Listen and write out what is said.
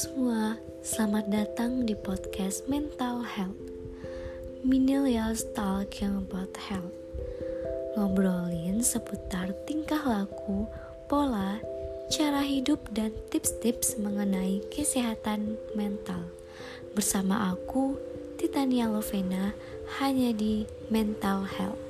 Semua, selamat datang di podcast Mental Health. Millennials Talking About Health. Ngobrolin seputar tingkah laku, pola, cara hidup, dan tips-tips mengenai kesehatan mental. Bersama aku, Titania Lovena, hanya di Mental Health.